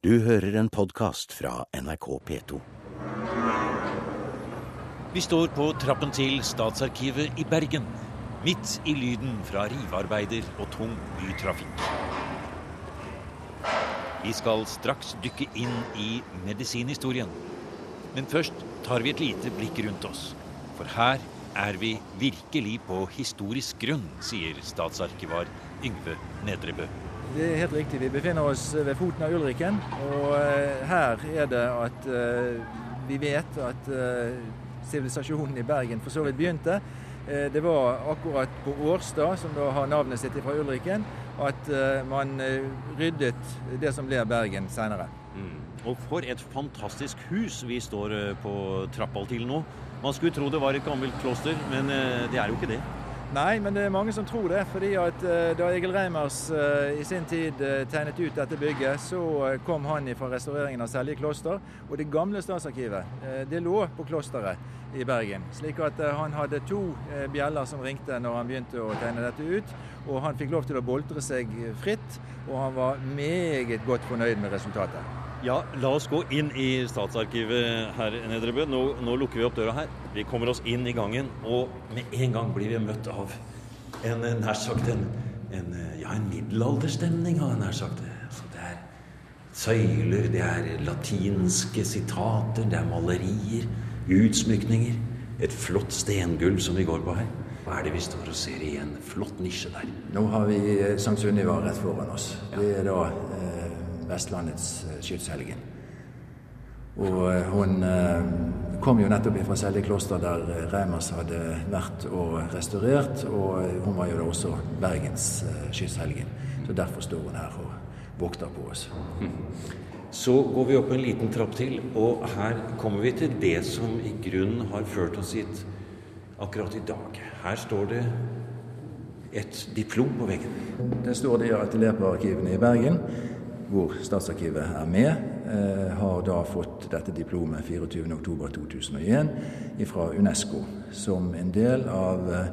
Du hører en podkast fra NRK P2. Vi står på trappen til Statsarkivet i Bergen. Midt i lyden fra rivearbeider og tung bytrafikk. Vi skal straks dykke inn i medisinhistorien. Men først tar vi et lite blikk rundt oss. For her er vi virkelig på historisk grunn, sier statsarkivar Yngve Nedrebø. Det er helt riktig. Vi befinner oss ved foten av Ulriken. Og eh, her er det at eh, vi vet at eh, sivilisasjonen i Bergen for så vidt begynte. Det var akkurat på Årstad, som da har navnet sitt fra Ulriken, at man ryddet det som ble Bergen seinere. Mm. Og for et fantastisk hus vi står på trappa til nå. Man skulle tro det var et gammelt kloster, men det er jo ikke det. Nei, men det er mange som tror det. fordi at uh, Da Egil Reimers uh, i sin tid uh, tegnet ut dette bygget, så kom han fra restaureringen av Selje kloster. Og det gamle statsarkivet det lå på klosteret i Bergen. Slik at han hadde to bjeller som ringte når han begynte å tegne dette ut. Og han fikk lov til å boltre seg fritt, og han var meget godt fornøyd med resultatet. Ja, la oss gå inn i Statsarkivet her, Nedrebø. Nå, nå, lukker vi opp døra her. Vi kommer oss inn i gangen, og med en gang blir vi møtt av en nær sagt en, en, ja, en middelalderstemning, har jeg nær sagt. Altså, det er søyler, det er latinske sitater, det er malerier, utsmykninger. Et flott stengulv som vi går på her. Hva er det vi står og ser i en flott nisje der? Nå har vi Sankt Sunniva rett foran oss. Det er da Vestlandets eh, skytshelgen. Og eh, hun eh, kom jo nettopp fra Selje kloster, der Reimers hadde vært og restaurert. Og hun var jo da også Bergens skytshelgen. Så derfor står hun her og vokter på oss. Så går vi opp en liten trapp til, og her kommer vi til det som i grunnen har ført oss hit akkurat i dag. Her står det et diplom på veggen. Det står det i atelierarkivene i Bergen hvor Statsarkivet er med, eh, har da fått dette diplomet 24.10.2001 fra Unesco som en del av eh,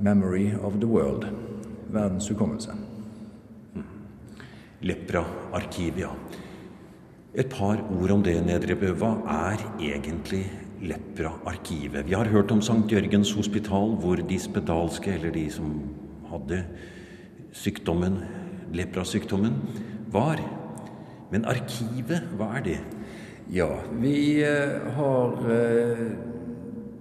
Memory of the World, verdens hukommelse. Mm. Lepra-arkivet, ja. Et par ord om det, Nedrebø. Hva er egentlig Lepra-arkivet? Vi har hørt om St. Jørgens hospital, hvor de spedalske, eller de som hadde sykdommen, leprasykdommen, var. Men arkivet, hva er det? Ja, vi eh, har eh,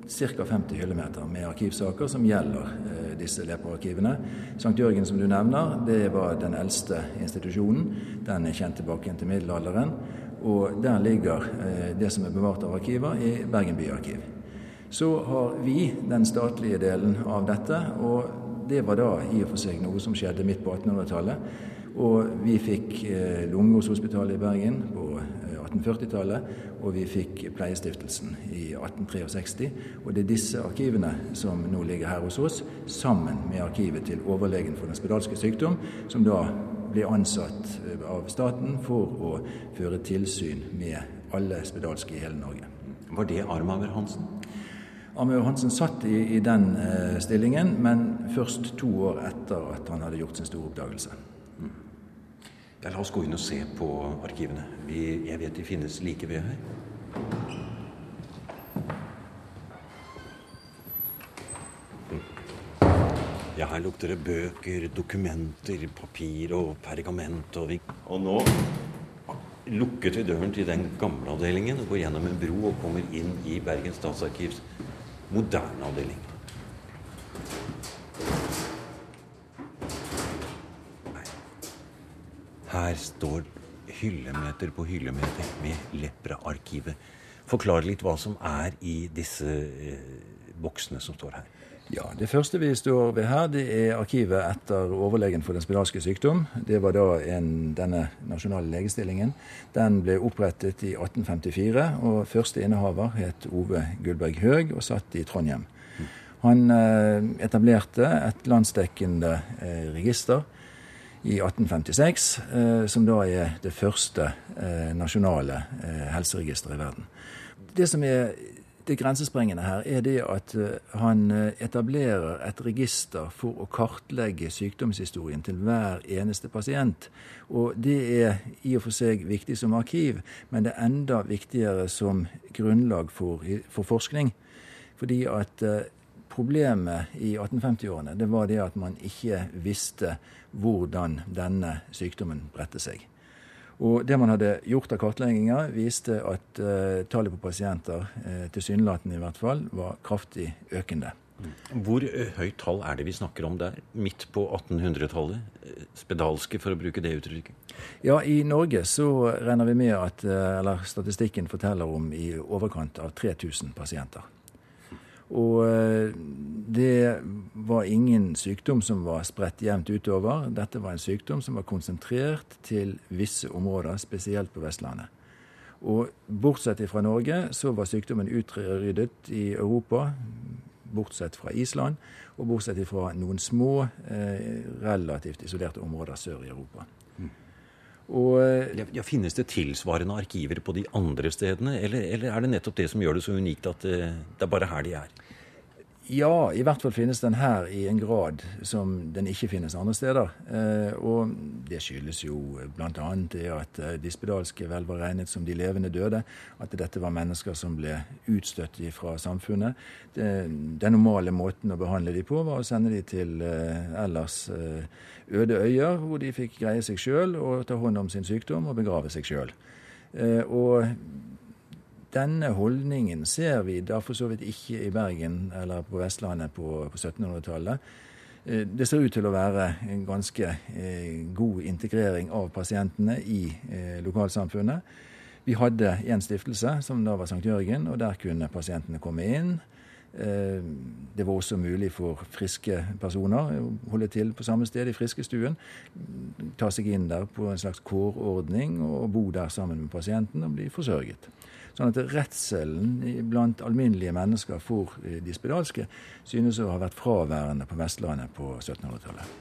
ca. 50 hyllemeter med arkivsaker som gjelder eh, disse leperarkivene. St. Jørgen, som du nevner, det var den eldste institusjonen. Den er kjent tilbake til middelalderen. Og der ligger eh, det som er bevart av arkiver, i Bergen byarkiv. Så har vi den statlige delen av dette, og det var da i og for seg noe som skjedde midt på 1800-tallet. Og vi fikk eh, i Bergen på 1840-tallet, eh, og vi fikk Pleiestiftelsen i 1863. Og det er disse arkivene som nå ligger her hos oss, sammen med arkivet til overlegen for den spedalske sykdom, som da blir ansatt eh, av staten for å føre tilsyn med alle spedalske i hele Norge. Var det Armager Hansen? Armager Hansen satt i, i den eh, stillingen, men først to år etter at han hadde gjort sin store oppdagelse. Ja, la oss gå inn og se på arkivene. Vi, jeg vet de finnes like ved her. Ja, her lukter det bøker, dokumenter, papir og pergament. Og, vi... og nå lukket vi døren til den gamle avdelingen går gjennom en bro og kommer inn i Bergen statsarkivs moderne avdeling. Her står hyllemeter på hyllemeter med Lepra-arkivet. Forklar litt hva som er i disse eh, boksene som står her. Ja, Det første vi står ved her, det er arkivet etter overlegen for den spedalske sykdom. Det var da en, denne nasjonale legestillingen. Den ble opprettet i 1854, og første innehaver het Ove Gullberg Høeg og satt i Trondheim. Han eh, etablerte et landsdekkende eh, register i 1856, eh, som da er det første eh, nasjonale eh, helseregisteret i verden. Det som er det grensesprengende her er det at han etablerer et register for å kartlegge sykdomshistorien til hver eneste pasient. Og det er i og for seg viktig som arkiv, men det er enda viktigere som grunnlag for, for forskning. Fordi at Problemet i 1850-årene det var det at man ikke visste hvordan denne sykdommen bredte seg. Og Det man hadde gjort av kartlegginger, viste at uh, tallet på pasienter, uh, tilsynelatende i hvert fall, var kraftig økende. Hvor uh, høyt tall er det vi snakker om der? Midt på 1800-tallet? Spedalske, for å bruke det uttrykket? Ja, i Norge så regner vi med at eller statistikken forteller om i overkant av 3000 pasienter. Og eh, det var ingen sykdom som var spredt jevnt utover. Dette var en sykdom som var konsentrert til visse områder, spesielt på Vestlandet. Og bortsett fra Norge så var sykdommen utryddet i Europa, bortsett fra Island, og bortsett fra noen små, eh, relativt isolerte områder sør i Europa. Og, ja, ja, Finnes det tilsvarende arkiver på de andre stedene, eller, eller, er det nettopp det som gjør det så unikt at eh, det er bare her de er? Ja, i hvert fall finnes den her i en grad som den ikke finnes andre steder. Eh, og det skyldes jo bl.a. det at dispedalske de spedalske vel var regnet som de levende døde. At dette var mennesker som ble utstøtt fra samfunnet. Den normale måten å behandle de på var å sende de til eh, ellers øde øyer, hvor de fikk greie seg sjøl og ta hånd om sin sykdom og begrave seg sjøl. Denne holdningen ser vi da for så vidt ikke i Bergen eller på Vestlandet på, på 1700-tallet. Eh, det ser ut til å være en ganske eh, god integrering av pasientene i eh, lokalsamfunnet. Vi hadde en stiftelse, som da var St. Jørgen, og der kunne pasientene komme inn. Det var også mulig for friske personer å holde til på samme sted i Friskestuen. Ta seg inn der på en slags kårordning og bo der sammen med pasienten og bli forsørget. Sånn at redselen blant alminnelige mennesker for eh, de spedalske synes å ha vært fraværende på Vestlandet på 1700-tallet.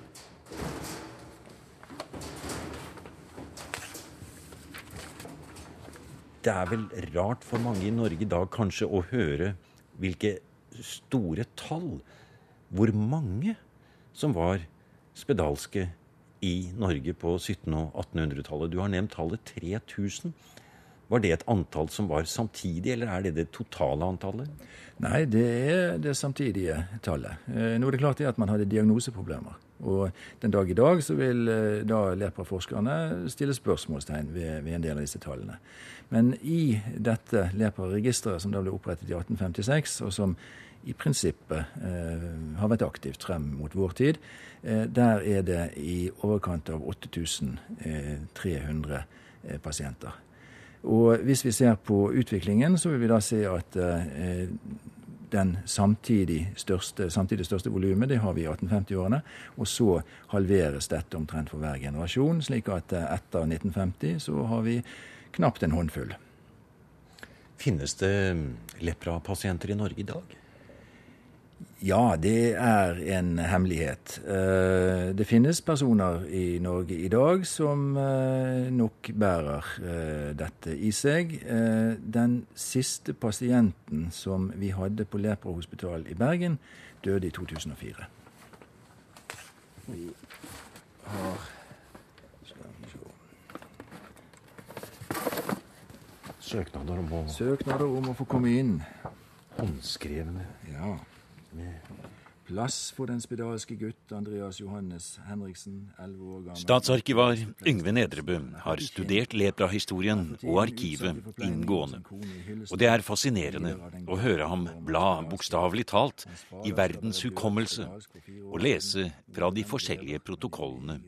Det er vel rart for mange i Norge i dag kanskje å høre hvilke store tall, hvor mange som var spedalske i Norge på 1700- og 1800-tallet. Du har nevnt tallet 3000. Var det et antall som var samtidig, eller er det det totale antallet? Nei, det er det samtidige tallet. Eh, nå er det klart at man hadde diagnoseproblemer. Og den dag i dag så vil eh, da lepraforskerne stille spørsmålstegn ved, ved, en del av disse tallene. Men i dette lepra-registeret som da ble opprettet i 1856, og som i prinsippet eh, har vært aktivt frem mot vår tid, eh, der er det i overkant av 8300 eh, pasienter. Og hvis vi ser på utviklingen, så vil vi da se at eh, den samtidig største, samtidig største volumet, det har vi i 1850-årene. Og så halveres dette omtrent for hver generasjon, slik at eh, etter 1950 så har vi knapt en håndfull. Finnes det lepra-pasienter i Norge i dag? Ja, det er en hemmelighet. Eh, det finnes personer i Norge i dag som eh, nok bærer eh, dette i seg. Den siste pasienten som vi hadde på Lepra hospital i Bergen, døde i 2004. Vi har Søknader om å Søknader om å få komme inn. Håndskrevne. Ja. Plass for den spedalske gutt Andreas Johannes Henriksen, 11 år gammel. Statsarkivar Yngve Nedrebø har studert leprahistorien og arkivet inngående. Og det er fascinerende å høre ham bla bokstavelig talt i verdens hukommelse og lese fra de forskjellige protokollene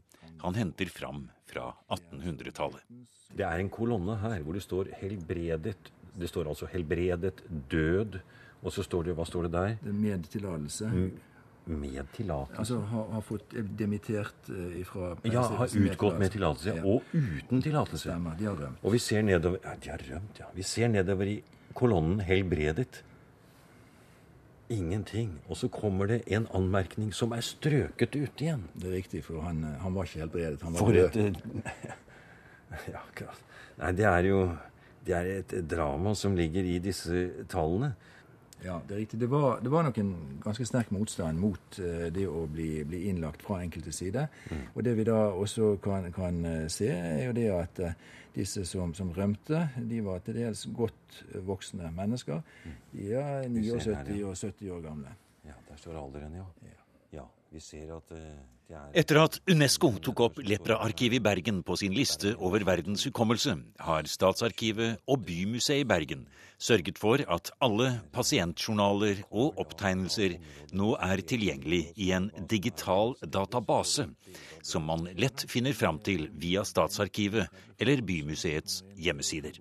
han henter fram fra 1800-tallet. Det er en kolonne her hvor det står 'helbredet'. Det står altså 'helbredet død'. Og så står det Hva står det der? Med tillatelse. Med tillatelse? Altså har, har fått demittert uh, ifra Ja, har utgått med tillatelse. Ja. Og uten tillatelse. Stemmer. De har rømt. Og vi ser nedover ja, de har rømt, ja. Vi ser nedover i kolonnen 'helbredet'. Ingenting. Og så kommer det en anmerkning som er strøket ut igjen. Det er riktig, for han, eh, han var ikke helbredet. Han var for et eh, Ja. Nei, det er jo det er et drama som ligger i disse tallene. Ja, det er riktig. Det var, det var nok en ganske sterk motstand mot uh, det å bli, bli, innlagt fra enkelte side. Mm. Og det vi da også kan, kan uh, se, er jo det at uh, disse som, som, rømte, de var til dels godt voksne mennesker. Mm. De er 79 og 70 år gamle. Ja, der står alderen, ja. ja. ja vi ser at etter at Unesco tok opp Lepra-arkivet i Bergen på sin liste over verdens hukommelse, har Statsarkivet og Bymuseet i Bergen sørget for at alle pasientjournaler og opptegnelser nå er tilgjengelig i en digital database, som man lett finner fram til via Statsarkivet eller Bymuseets hjemmesider.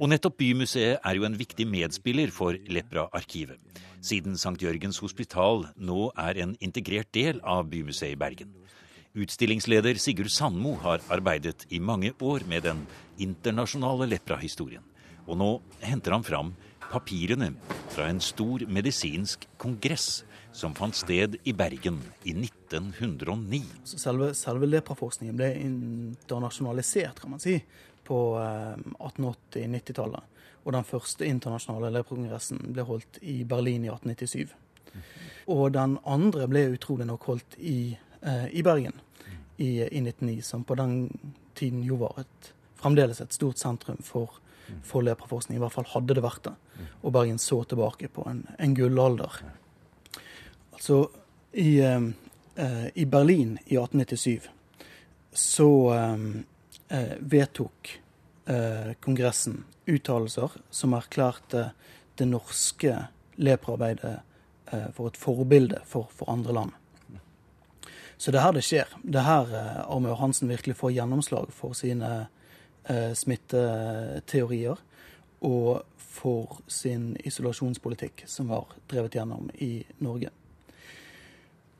Og nettopp Bymuseet er jo en viktig medspiller for Lepra-arkivet, siden St. Jørgens hospital nå er en integrert del av Bymuseet i Bergen. Utstillingsleder Sigurd Sandmo har arbeidet i mange år med den internasjonale lepra-historien. Og nå henter han fram papirene fra en stor medisinsk kongress som fant sted i Bergen i 1909. Selve, selve lepraforskningen ble internasjonalisert, kan man si, på 1880-90-tallet. Eh, og den første internasjonale leprokongressen ble holdt i Berlin i 1897. Og den andre ble utrolig nok holdt i, eh, i Bergen i, i 1909, som på den tiden jo var et, fremdeles et stort sentrum for for lepraforskning. I hvert fall hadde det vært det. Og Bergen så tilbake på en, en gullalder. Altså, i, eh, i, Berlin i 1897 så eh, eh, vedtok eh, Kongressen uttalelser som erklærte det norske lepraarbeidet eh, for et forbilde for, for, andre land. Så det er her det skjer. Det er her eh, Arme Hansen virkelig får gjennomslag for sine eh, smitteteorier og for sin isolasjonspolitikk som var drevet gjennom i Norge.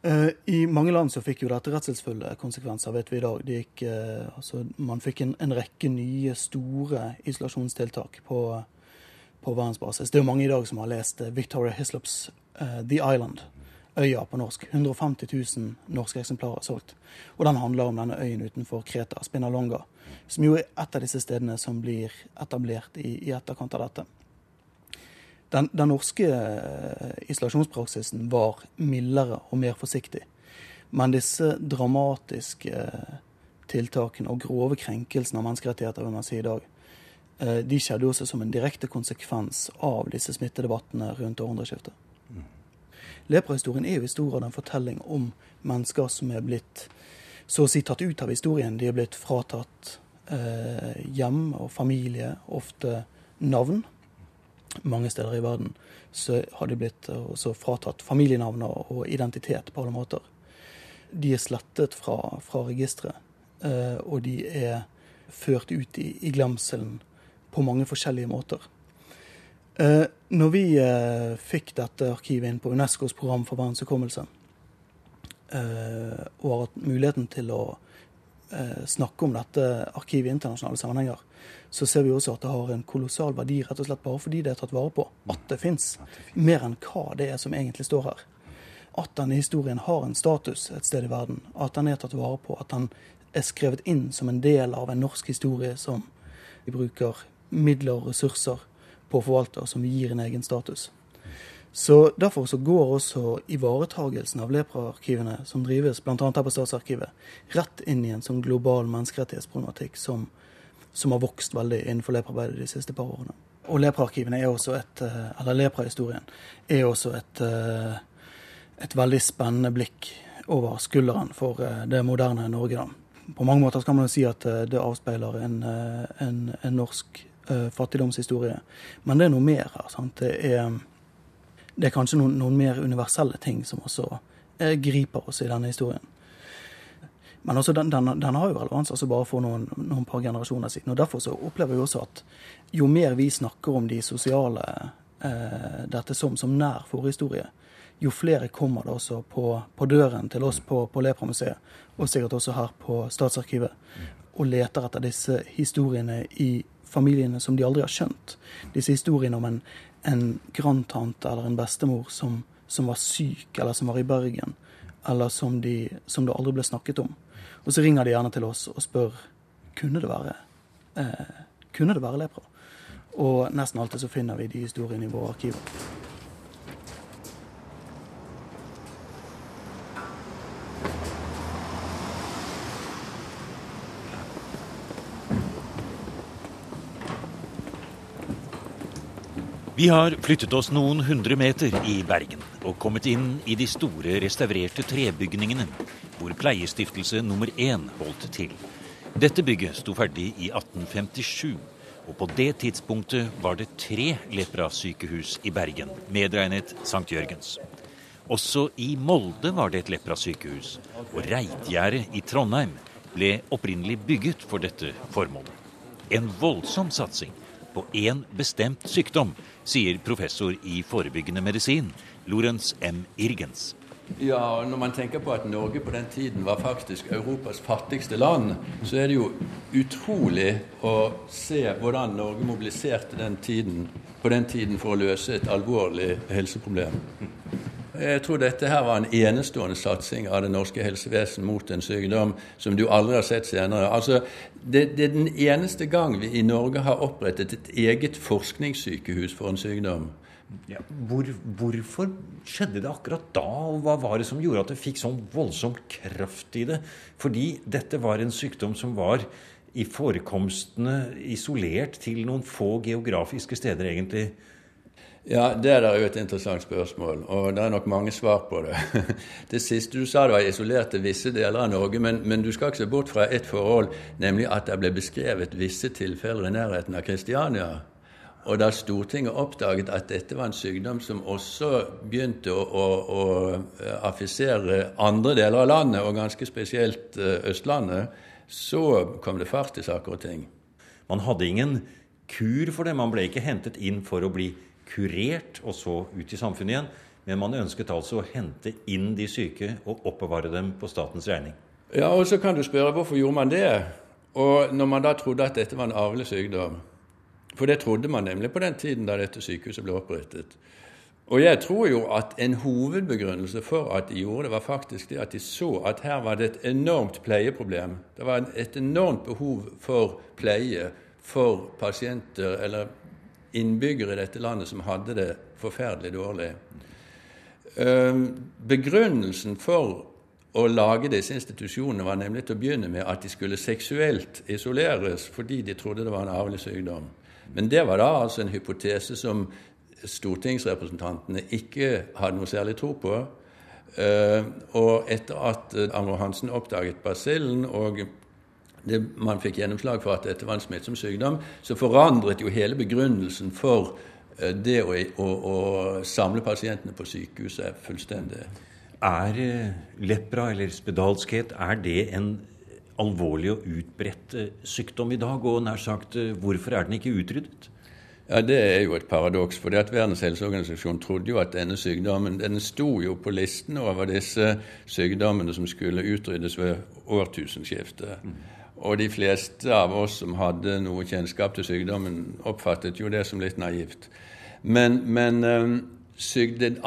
Eh, I mange land så fikk jo dette redselsfulle konsekvenser, vet vi i dag. Gikk, eh, altså, man fikk en, en, rekke nye, store isolasjonstiltak på, på verdensbasis. Det er jo mange i dag som har lest Victoria Hislops uh, The Island, øya på norsk. 150 000 norske eksemplarer solgt. Og den handler om denne øyen utenfor Kreta, Spinalonga, som jo er et av disse stedene som blir etablert i, i etterkant av dette. Den, den, norske eh, isolasjonspraksisen var mildere og mer forsiktig. Men disse dramatiske eh, tiltakene og grove krenkelsene av menneskerettigheter vil man si i dag, eh, de skjedde også som en direkte konsekvens av disse smittedebattene rundt århundreskiftet. Mm. Leprahistorien er jo i stor grad en fortelling om mennesker som er blitt så å si tatt ut av historien. De er blitt fratatt eh, hjem og familie, ofte navn. Mange steder i verden så har de blitt eh, fratatt familienavn og identitet på alle måter. De er slettet fra, fra registeret, eh, og de er ført ut i, i, glemselen på mange forskjellige måter. Eh, når vi fikk dette arkivet inn på Unescos program for verdenshukommelse, Eh, og har hatt muligheten til å snakke om dette arkivet i internasjonale sammenhenger, så ser vi også at det har en kolossal verdi rett og slett bare fordi det er tatt vare på. At det fins. Mer enn hva det er som egentlig står her. At denne historien har en status et sted i verden. At den er tatt vare på. At den er skrevet inn som en del av en norsk historie som vi bruker midler og ressurser på å forvalte, og som gir en egen status. Så Derfor så går også ivaretagelsen av lepraarkivene som drives bl.a. her på Statsarkivet, rett inn i en sånn global menneskerettighetsproblematikk som, som har vokst veldig innenfor lepraarbeidet de siste par årene. Og lepraarkivene er også et, eh, eller leprahistorien er også et, eh, et veldig spennende blikk over skulderen for eh, det moderne Norge. da. På mange måter kan man jo si at det avspeiler en, en, en norsk fattigdomshistorie. Men det er noe mer her. sant? Det er det er kanskje noen, noen mer universelle ting som også eh, griper oss i denne historien. Men også den, den, den har jo relevans altså bare for noen, noen, par generasjoner siden. og Derfor så opplever vi også at jo mer vi snakker om de sosiale eh, dette som, som nær forhistorie, jo flere kommer det også på, på døren til oss på, på Lepra-museet, og sikkert også her på Statsarkivet, og leter etter disse historiene i familiene som de aldri har skjønt. Disse historiene om en, en grandtante eller en bestemor som, som, var syk, eller som var i Bergen, eller som, de, som, det aldri ble snakket om. Og så ringer de gjerne til oss og spør kunne det være eh, kunne det være lepra. Og nesten alltid så finner vi de historiene i våre arkiver. Vi har flyttet oss noen hundre meter i Bergen og kommet inn i de store restaurerte trebygningene hvor Pleiestiftelse nummer én holdt til. Dette bygget sto ferdig i 1857, og på det tidspunktet var det tre leprasykehus i Bergen, medregnet St. Jørgens. Også i Molde var det et leprasykehus, og Reitgjerdet i Trondheim ble opprinnelig bygget for dette formålet. En voldsom satsing på én bestemt sykdom, sier professor i forebyggende medisin, Lorentz M. Irgens. Ja, og Når man tenker på at Norge på den tiden var faktisk Europas fattigste land, så er det jo utrolig å se hvordan Norge mobiliserte den tiden, på den tiden for å løse et alvorlig helseproblem. Jeg tror dette her var en enestående satsing av det norske helsevesen mot en sykdom som du aldri har sett senere. Altså, det, det er den eneste gang vi i Norge har opprettet et eget forskningssykehus for en sykdom. Ja, hvor, hvorfor skjedde det akkurat da, og hva var det som gjorde at det fikk sånn voldsom kraft i det? Fordi dette var en sykdom som var i forekomstene isolert til noen få geografiske steder, egentlig. Ja, Det er jo et interessant spørsmål, og det er nok mange svar på det. Det siste du sa, det var isolert til visse deler av Norge, men, men, du skal ikke se bort fra ett forhold, nemlig at det ble beskrevet visse tilfeller i nærheten av Kristiania. Og da Stortinget oppdaget at dette var en sykdom som også begynte å, å, å eh, affisere andre deler av landet, og ganske spesielt eh, Østlandet, så kom det fart i saker og ting. Man hadde ingen kur for det. Man ble ikke hentet inn for å bli kurert og så ut i samfunnet igjen. Men man ønsket altså å hente inn de syke og oppbevare dem på statens regning. Ja, og så kan du spørre hvorfor gjorde man det? Og når man da trodde at dette var en arvelig sykdom. For det trodde man nemlig på den tiden da dette sykehuset ble opprettet. Og jeg tror jo at en hovedbegrunnelse for at de gjorde det, var faktisk det at de så at her var det et enormt pleieproblem. Det var et enormt behov for pleie for pasienter eller innbyggere i dette landet som hadde det forferdelig dårlig. Ehm, begrunnelsen for å lage disse institusjonene var nemlig til å begynne med at de skulle seksuelt isoleres fordi de trodde det var en arvelig sykdom. Men det var da altså en hypotese som stortingsrepresentantene ikke hadde noe særlig tro på. Ehm, og etter at Amro Hansen oppdaget basillen og det, man fikk gjennomslag for at dette var en smittsom sykdom, så forandret jo hele begrunnelsen for eh, det å, å, å samle pasientene på sykehuset fullstendig. Er eh, lepra eller spedalskhet er det en alvorlig og utbredt eh, sykdom i dag? Og nær sagt, hvorfor er den ikke utryddet? Ja, Det er jo et paradoks. for Verdens helseorganisasjon trodde jo at denne sykdommen den sto jo på listen over disse sykdommene som skulle utryddes ved årtusenskiftet. Mm. Og de fleste av oss som hadde noe kjennskap til sykdommen, oppfattet jo det som litt naivt. Men, men um,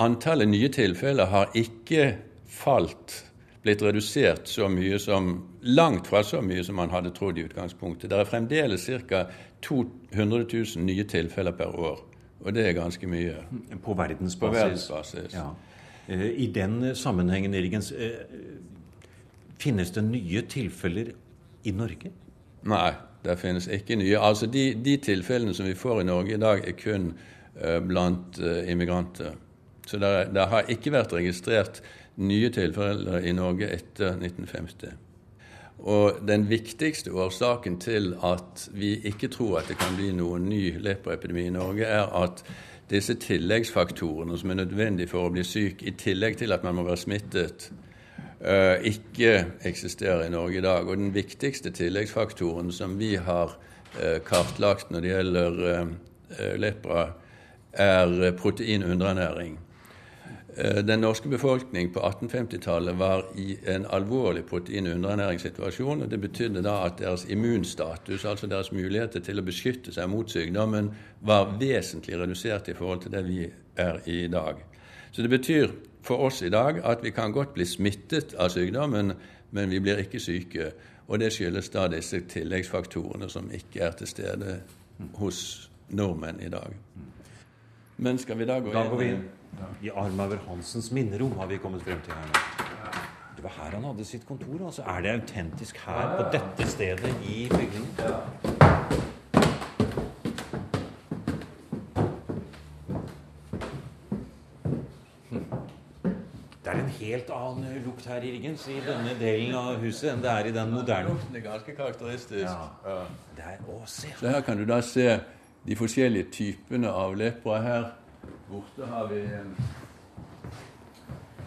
antallet nye tilfeller har ikke falt, blitt redusert så mye som Langt fra så mye som man hadde trodd i utgangspunktet. Det er fremdeles ca. 200 000 nye tilfeller per år. Og det er ganske mye. På verdensbasis. På verdensbasis. Ja. Eh, I den sammenhengen, Irgens, eh, finnes det nye tilfeller i Norge? Nei, det finnes ikke nye. Altså De, de tilfellene som vi får i Norge i dag, er kun uh, blant uh, immigranter. Så det, det, har ikke vært registrert nye tilfeller i Norge etter 1950. Og den viktigste årsaken til at vi ikke tror at det kan bli noen ny lepraepidemi i Norge, er at disse tilleggsfaktorene som er nødvendige for å bli syk, i tillegg til at man må være smittet, ikke eksisterer i Norge i dag. Og den viktigste tilleggsfaktoren som vi har eh, kartlagt når det gjelder eh, lepra, er proteinunderernæring. Den norske befolkning på 1850-tallet var i en alvorlig proteinunderernæringssituasjon. og Det betydde da at deres immunstatus, altså deres muligheter til å beskytte seg mot sykdommen, var vesentlig redusert i forhold til det vi er i dag. Så det betyr for oss i dag at vi kan godt bli smittet av sykdommen, men vi blir ikke syke. Og det skyldes da disse tilleggsfaktorene som ikke er til stede hos nordmenn i dag. Men skal vi da gå inn? Da går vi inn. I Armaver Hansens minnerom har vi kommet frem til her nå. Det var her han hadde sitt kontor. altså. Er det autentisk her, på dette stedet i bygningen? en helt annen lukt her i Riggens, i denne delen av huset, enn det er i den moderne. Lukten er ganske karakteristisk. Ja. Det er, å, se. Så her kan du da se de forskjellige typene av lepra. Her borte har vi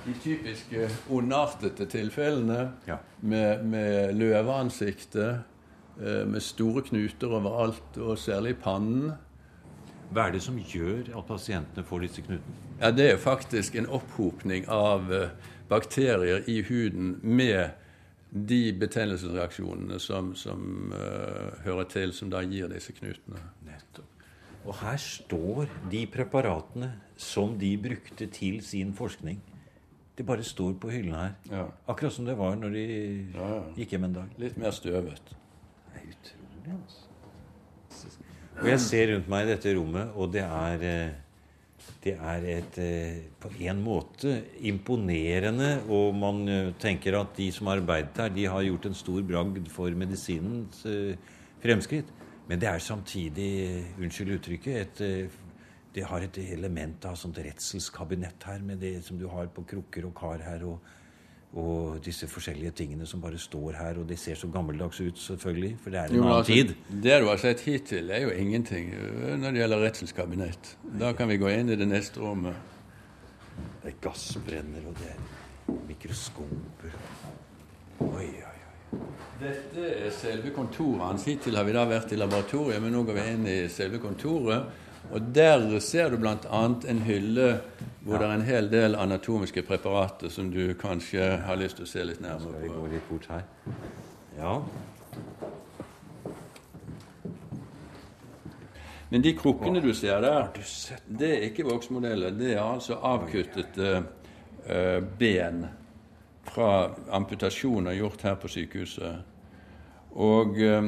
de typiske ondartede tilfellene Ja. med, med løveansikte, eh, med store knuter overalt, og særlig i pannen. Hva er det som gjør at pasientene får disse knutene? Ja, Det er faktisk en opphopning av eh, bakterier i huden med de betennelsesreaksjonene som, som uh, hører til, som da gir disse knutene. Nettopp. Og her står de preparatene som de brukte til sin forskning. De bare står på hyllen her. Ja. Akkurat som det var når de Ja, ja. gikk hjem en dag. Litt mer støvet. Det er utrolig, altså. Og jeg ser rundt meg i dette rommet, og det er eh, det er et eh, på en måte imponerende, og man eh, tenker at de som har arbeidet her, de har gjort en stor bragd for medisinens eh, fremskritt. Men det er samtidig, unnskyld uttrykket, et, det har et element av sånt redselskabinett her, med det som du har på krukker og kar her, og, og disse forskjellige tingene som bare står her. Og det ser så gammeldags ut, selvfølgelig, for det er en Jo, annen altså, tid. Det du har sett hittil, er jo ingenting øh, når det gjelder redselskabinett. Da kan vi gå inn i det neste rommet. Det er gassbrenner, og det er mikroskoper. Oi, oi, oi. Dette er selve kontoret hans. Hittil har vi da vært i laboratoriet, men nå går vi inn i selve kontoret. Og der ser du bl.a. en hylle hvor det er en hel del anatomiske preparater som du kanskje har lyst til å se litt nærmere på. Skal vi gå litt bort her? Ja. Men de krukkene du ser der, det er ikke voksmodeller. Det er altså avkuttede uh, ben fra amputasjoner gjort her på sykehuset. Og eh,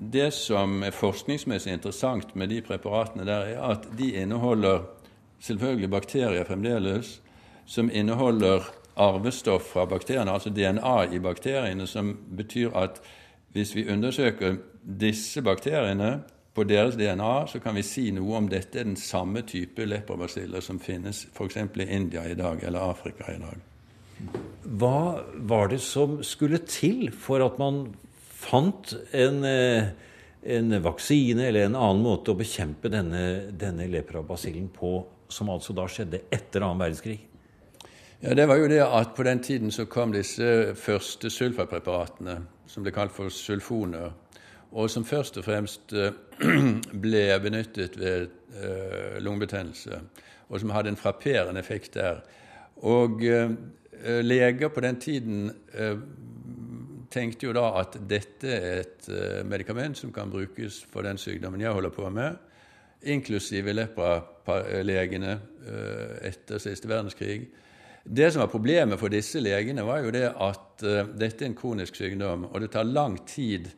det som er forskningsmessig interessant med de preparatene der, er at de inneholder selvfølgelig bakterier fremdeles, som inneholder arvestoff fra bakteriene, altså DNA i bakteriene, som betyr at hvis vi undersøker disse bakteriene på deres DNA, så kan vi si noe om dette er den samme type leprabasiller som finnes f.eks. i India i dag, eller Afrika i dag. Hva var det som skulle til for at man fant en, eh, en vaksine eller en annen måte å bekjempe denne, denne leprabasillen på, som altså da skjedde etter annen verdenskrig? Ja, Det var jo det at på den tiden så kom disse første sulfapreparatene, som ble kalt for sulfoner, og som først og fremst eh, ble benyttet ved eh, lungebetennelse, og som hadde en frapperende effekt der. Og leger på den tiden tenkte jo da at dette er et eh, medikament som kan brukes for den sykdommen jeg holder på med, inklusive lepralegene eh, etter siste verdenskrig. Det som var problemet for disse legene, var jo det at eh, dette er en kronisk sykdom, og det tar lang tid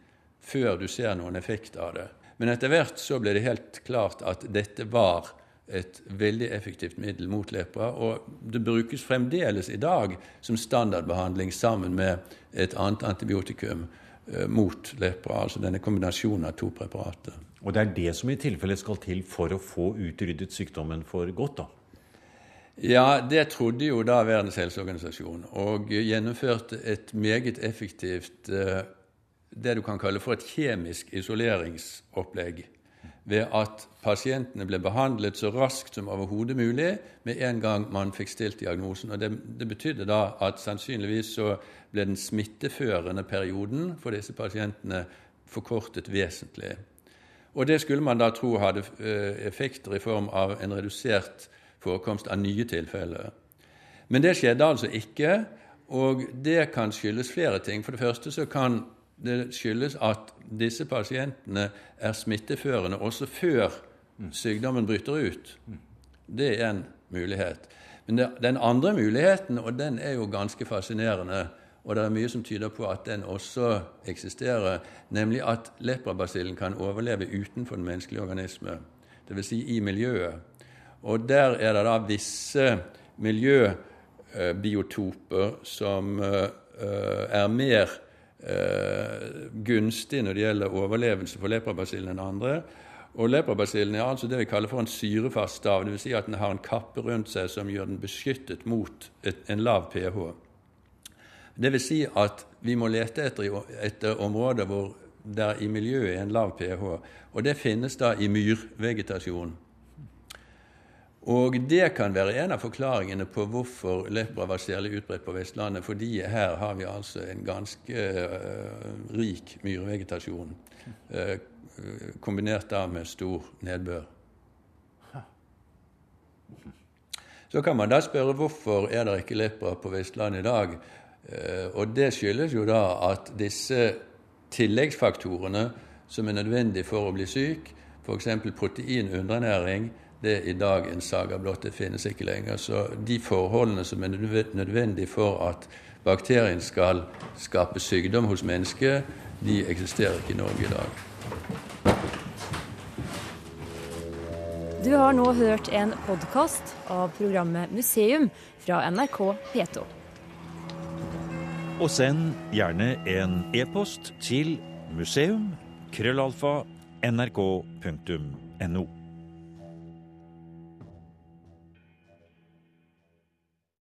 før du ser noen effekt av det. Men etter hvert så ble det helt klart at dette var et veldig effektivt middel mot lepra, og det brukes fremdeles i dag som standardbehandling sammen med et annet antibiotikum eh, mot lepra, altså denne kombinasjonen av to preparater. Og det er det som i tilfelle skal til for å få utryddet sykdommen for godt, da? Ja, det trodde jo da Verdens helseorganisasjon, og gjennomførte et meget effektivt eh, det du kan kalle for et kjemisk isoleringsopplegg. Ved at pasientene ble behandlet så raskt som overhodet mulig med en gang man fikk stilt diagnosen. Og det, det betydde da at sannsynligvis så ble den smitteførende perioden for disse pasientene forkortet vesentlig. Og det skulle man da tro hadde eh, effekter i form av en redusert forekomst av nye tilfeller. Men det skjedde altså ikke, og det kan skyldes flere ting. For det første så kan det skyldes at disse pasientene er smitteførende også før sykdommen bryter ut. Det er en mulighet. Men det, den andre muligheten, og den er jo ganske fascinerende, og det er mye som tyder på at den også eksisterer, nemlig at leprabasillen kan overleve utenfor den menneskelige organisme, dvs. Si i miljøet. Og der er det da visse miljøbiotoper som eh, er mer eh, gunstig når det gjelder overlevelse for leprabasillen enn andre. Og Leprabasillen er altså det vi kaller for en syrefast stav. Dvs. Si at den har en kappe rundt seg som gjør den beskyttet mot et, en lav pH. Det vil si at vi må lete etter, etter områder hvor der i miljøet er en lav pH. Og det finnes da i myrvegetasjon. Og det kan være en av forklaringene på hvorfor lepra var særlig utbredt på Vestlandet. Fordi her har vi altså en ganske uh, rik myrvegetasjon, uh, kombinert da med stor nedbør. Så kan man da spørre hvorfor er det ikke lepra på Vestlandet i dag. Uh, og det skyldes jo da at disse tilleggsfaktorene som er nødvendige for å bli syk, f.eks. proteinundernæring, det er i dag en saga blott. Det finnes ikke lenger. Så de forholdene som er nødvendige for at bakterien skal skape sykdom hos mennesket, de eksisterer ikke i Norge i dag. Du har nå hørt en podkast av programmet Museum fra NRK P2. Og send gjerne en e-post til museum.krøllalfa.nrk.no. nrk.no.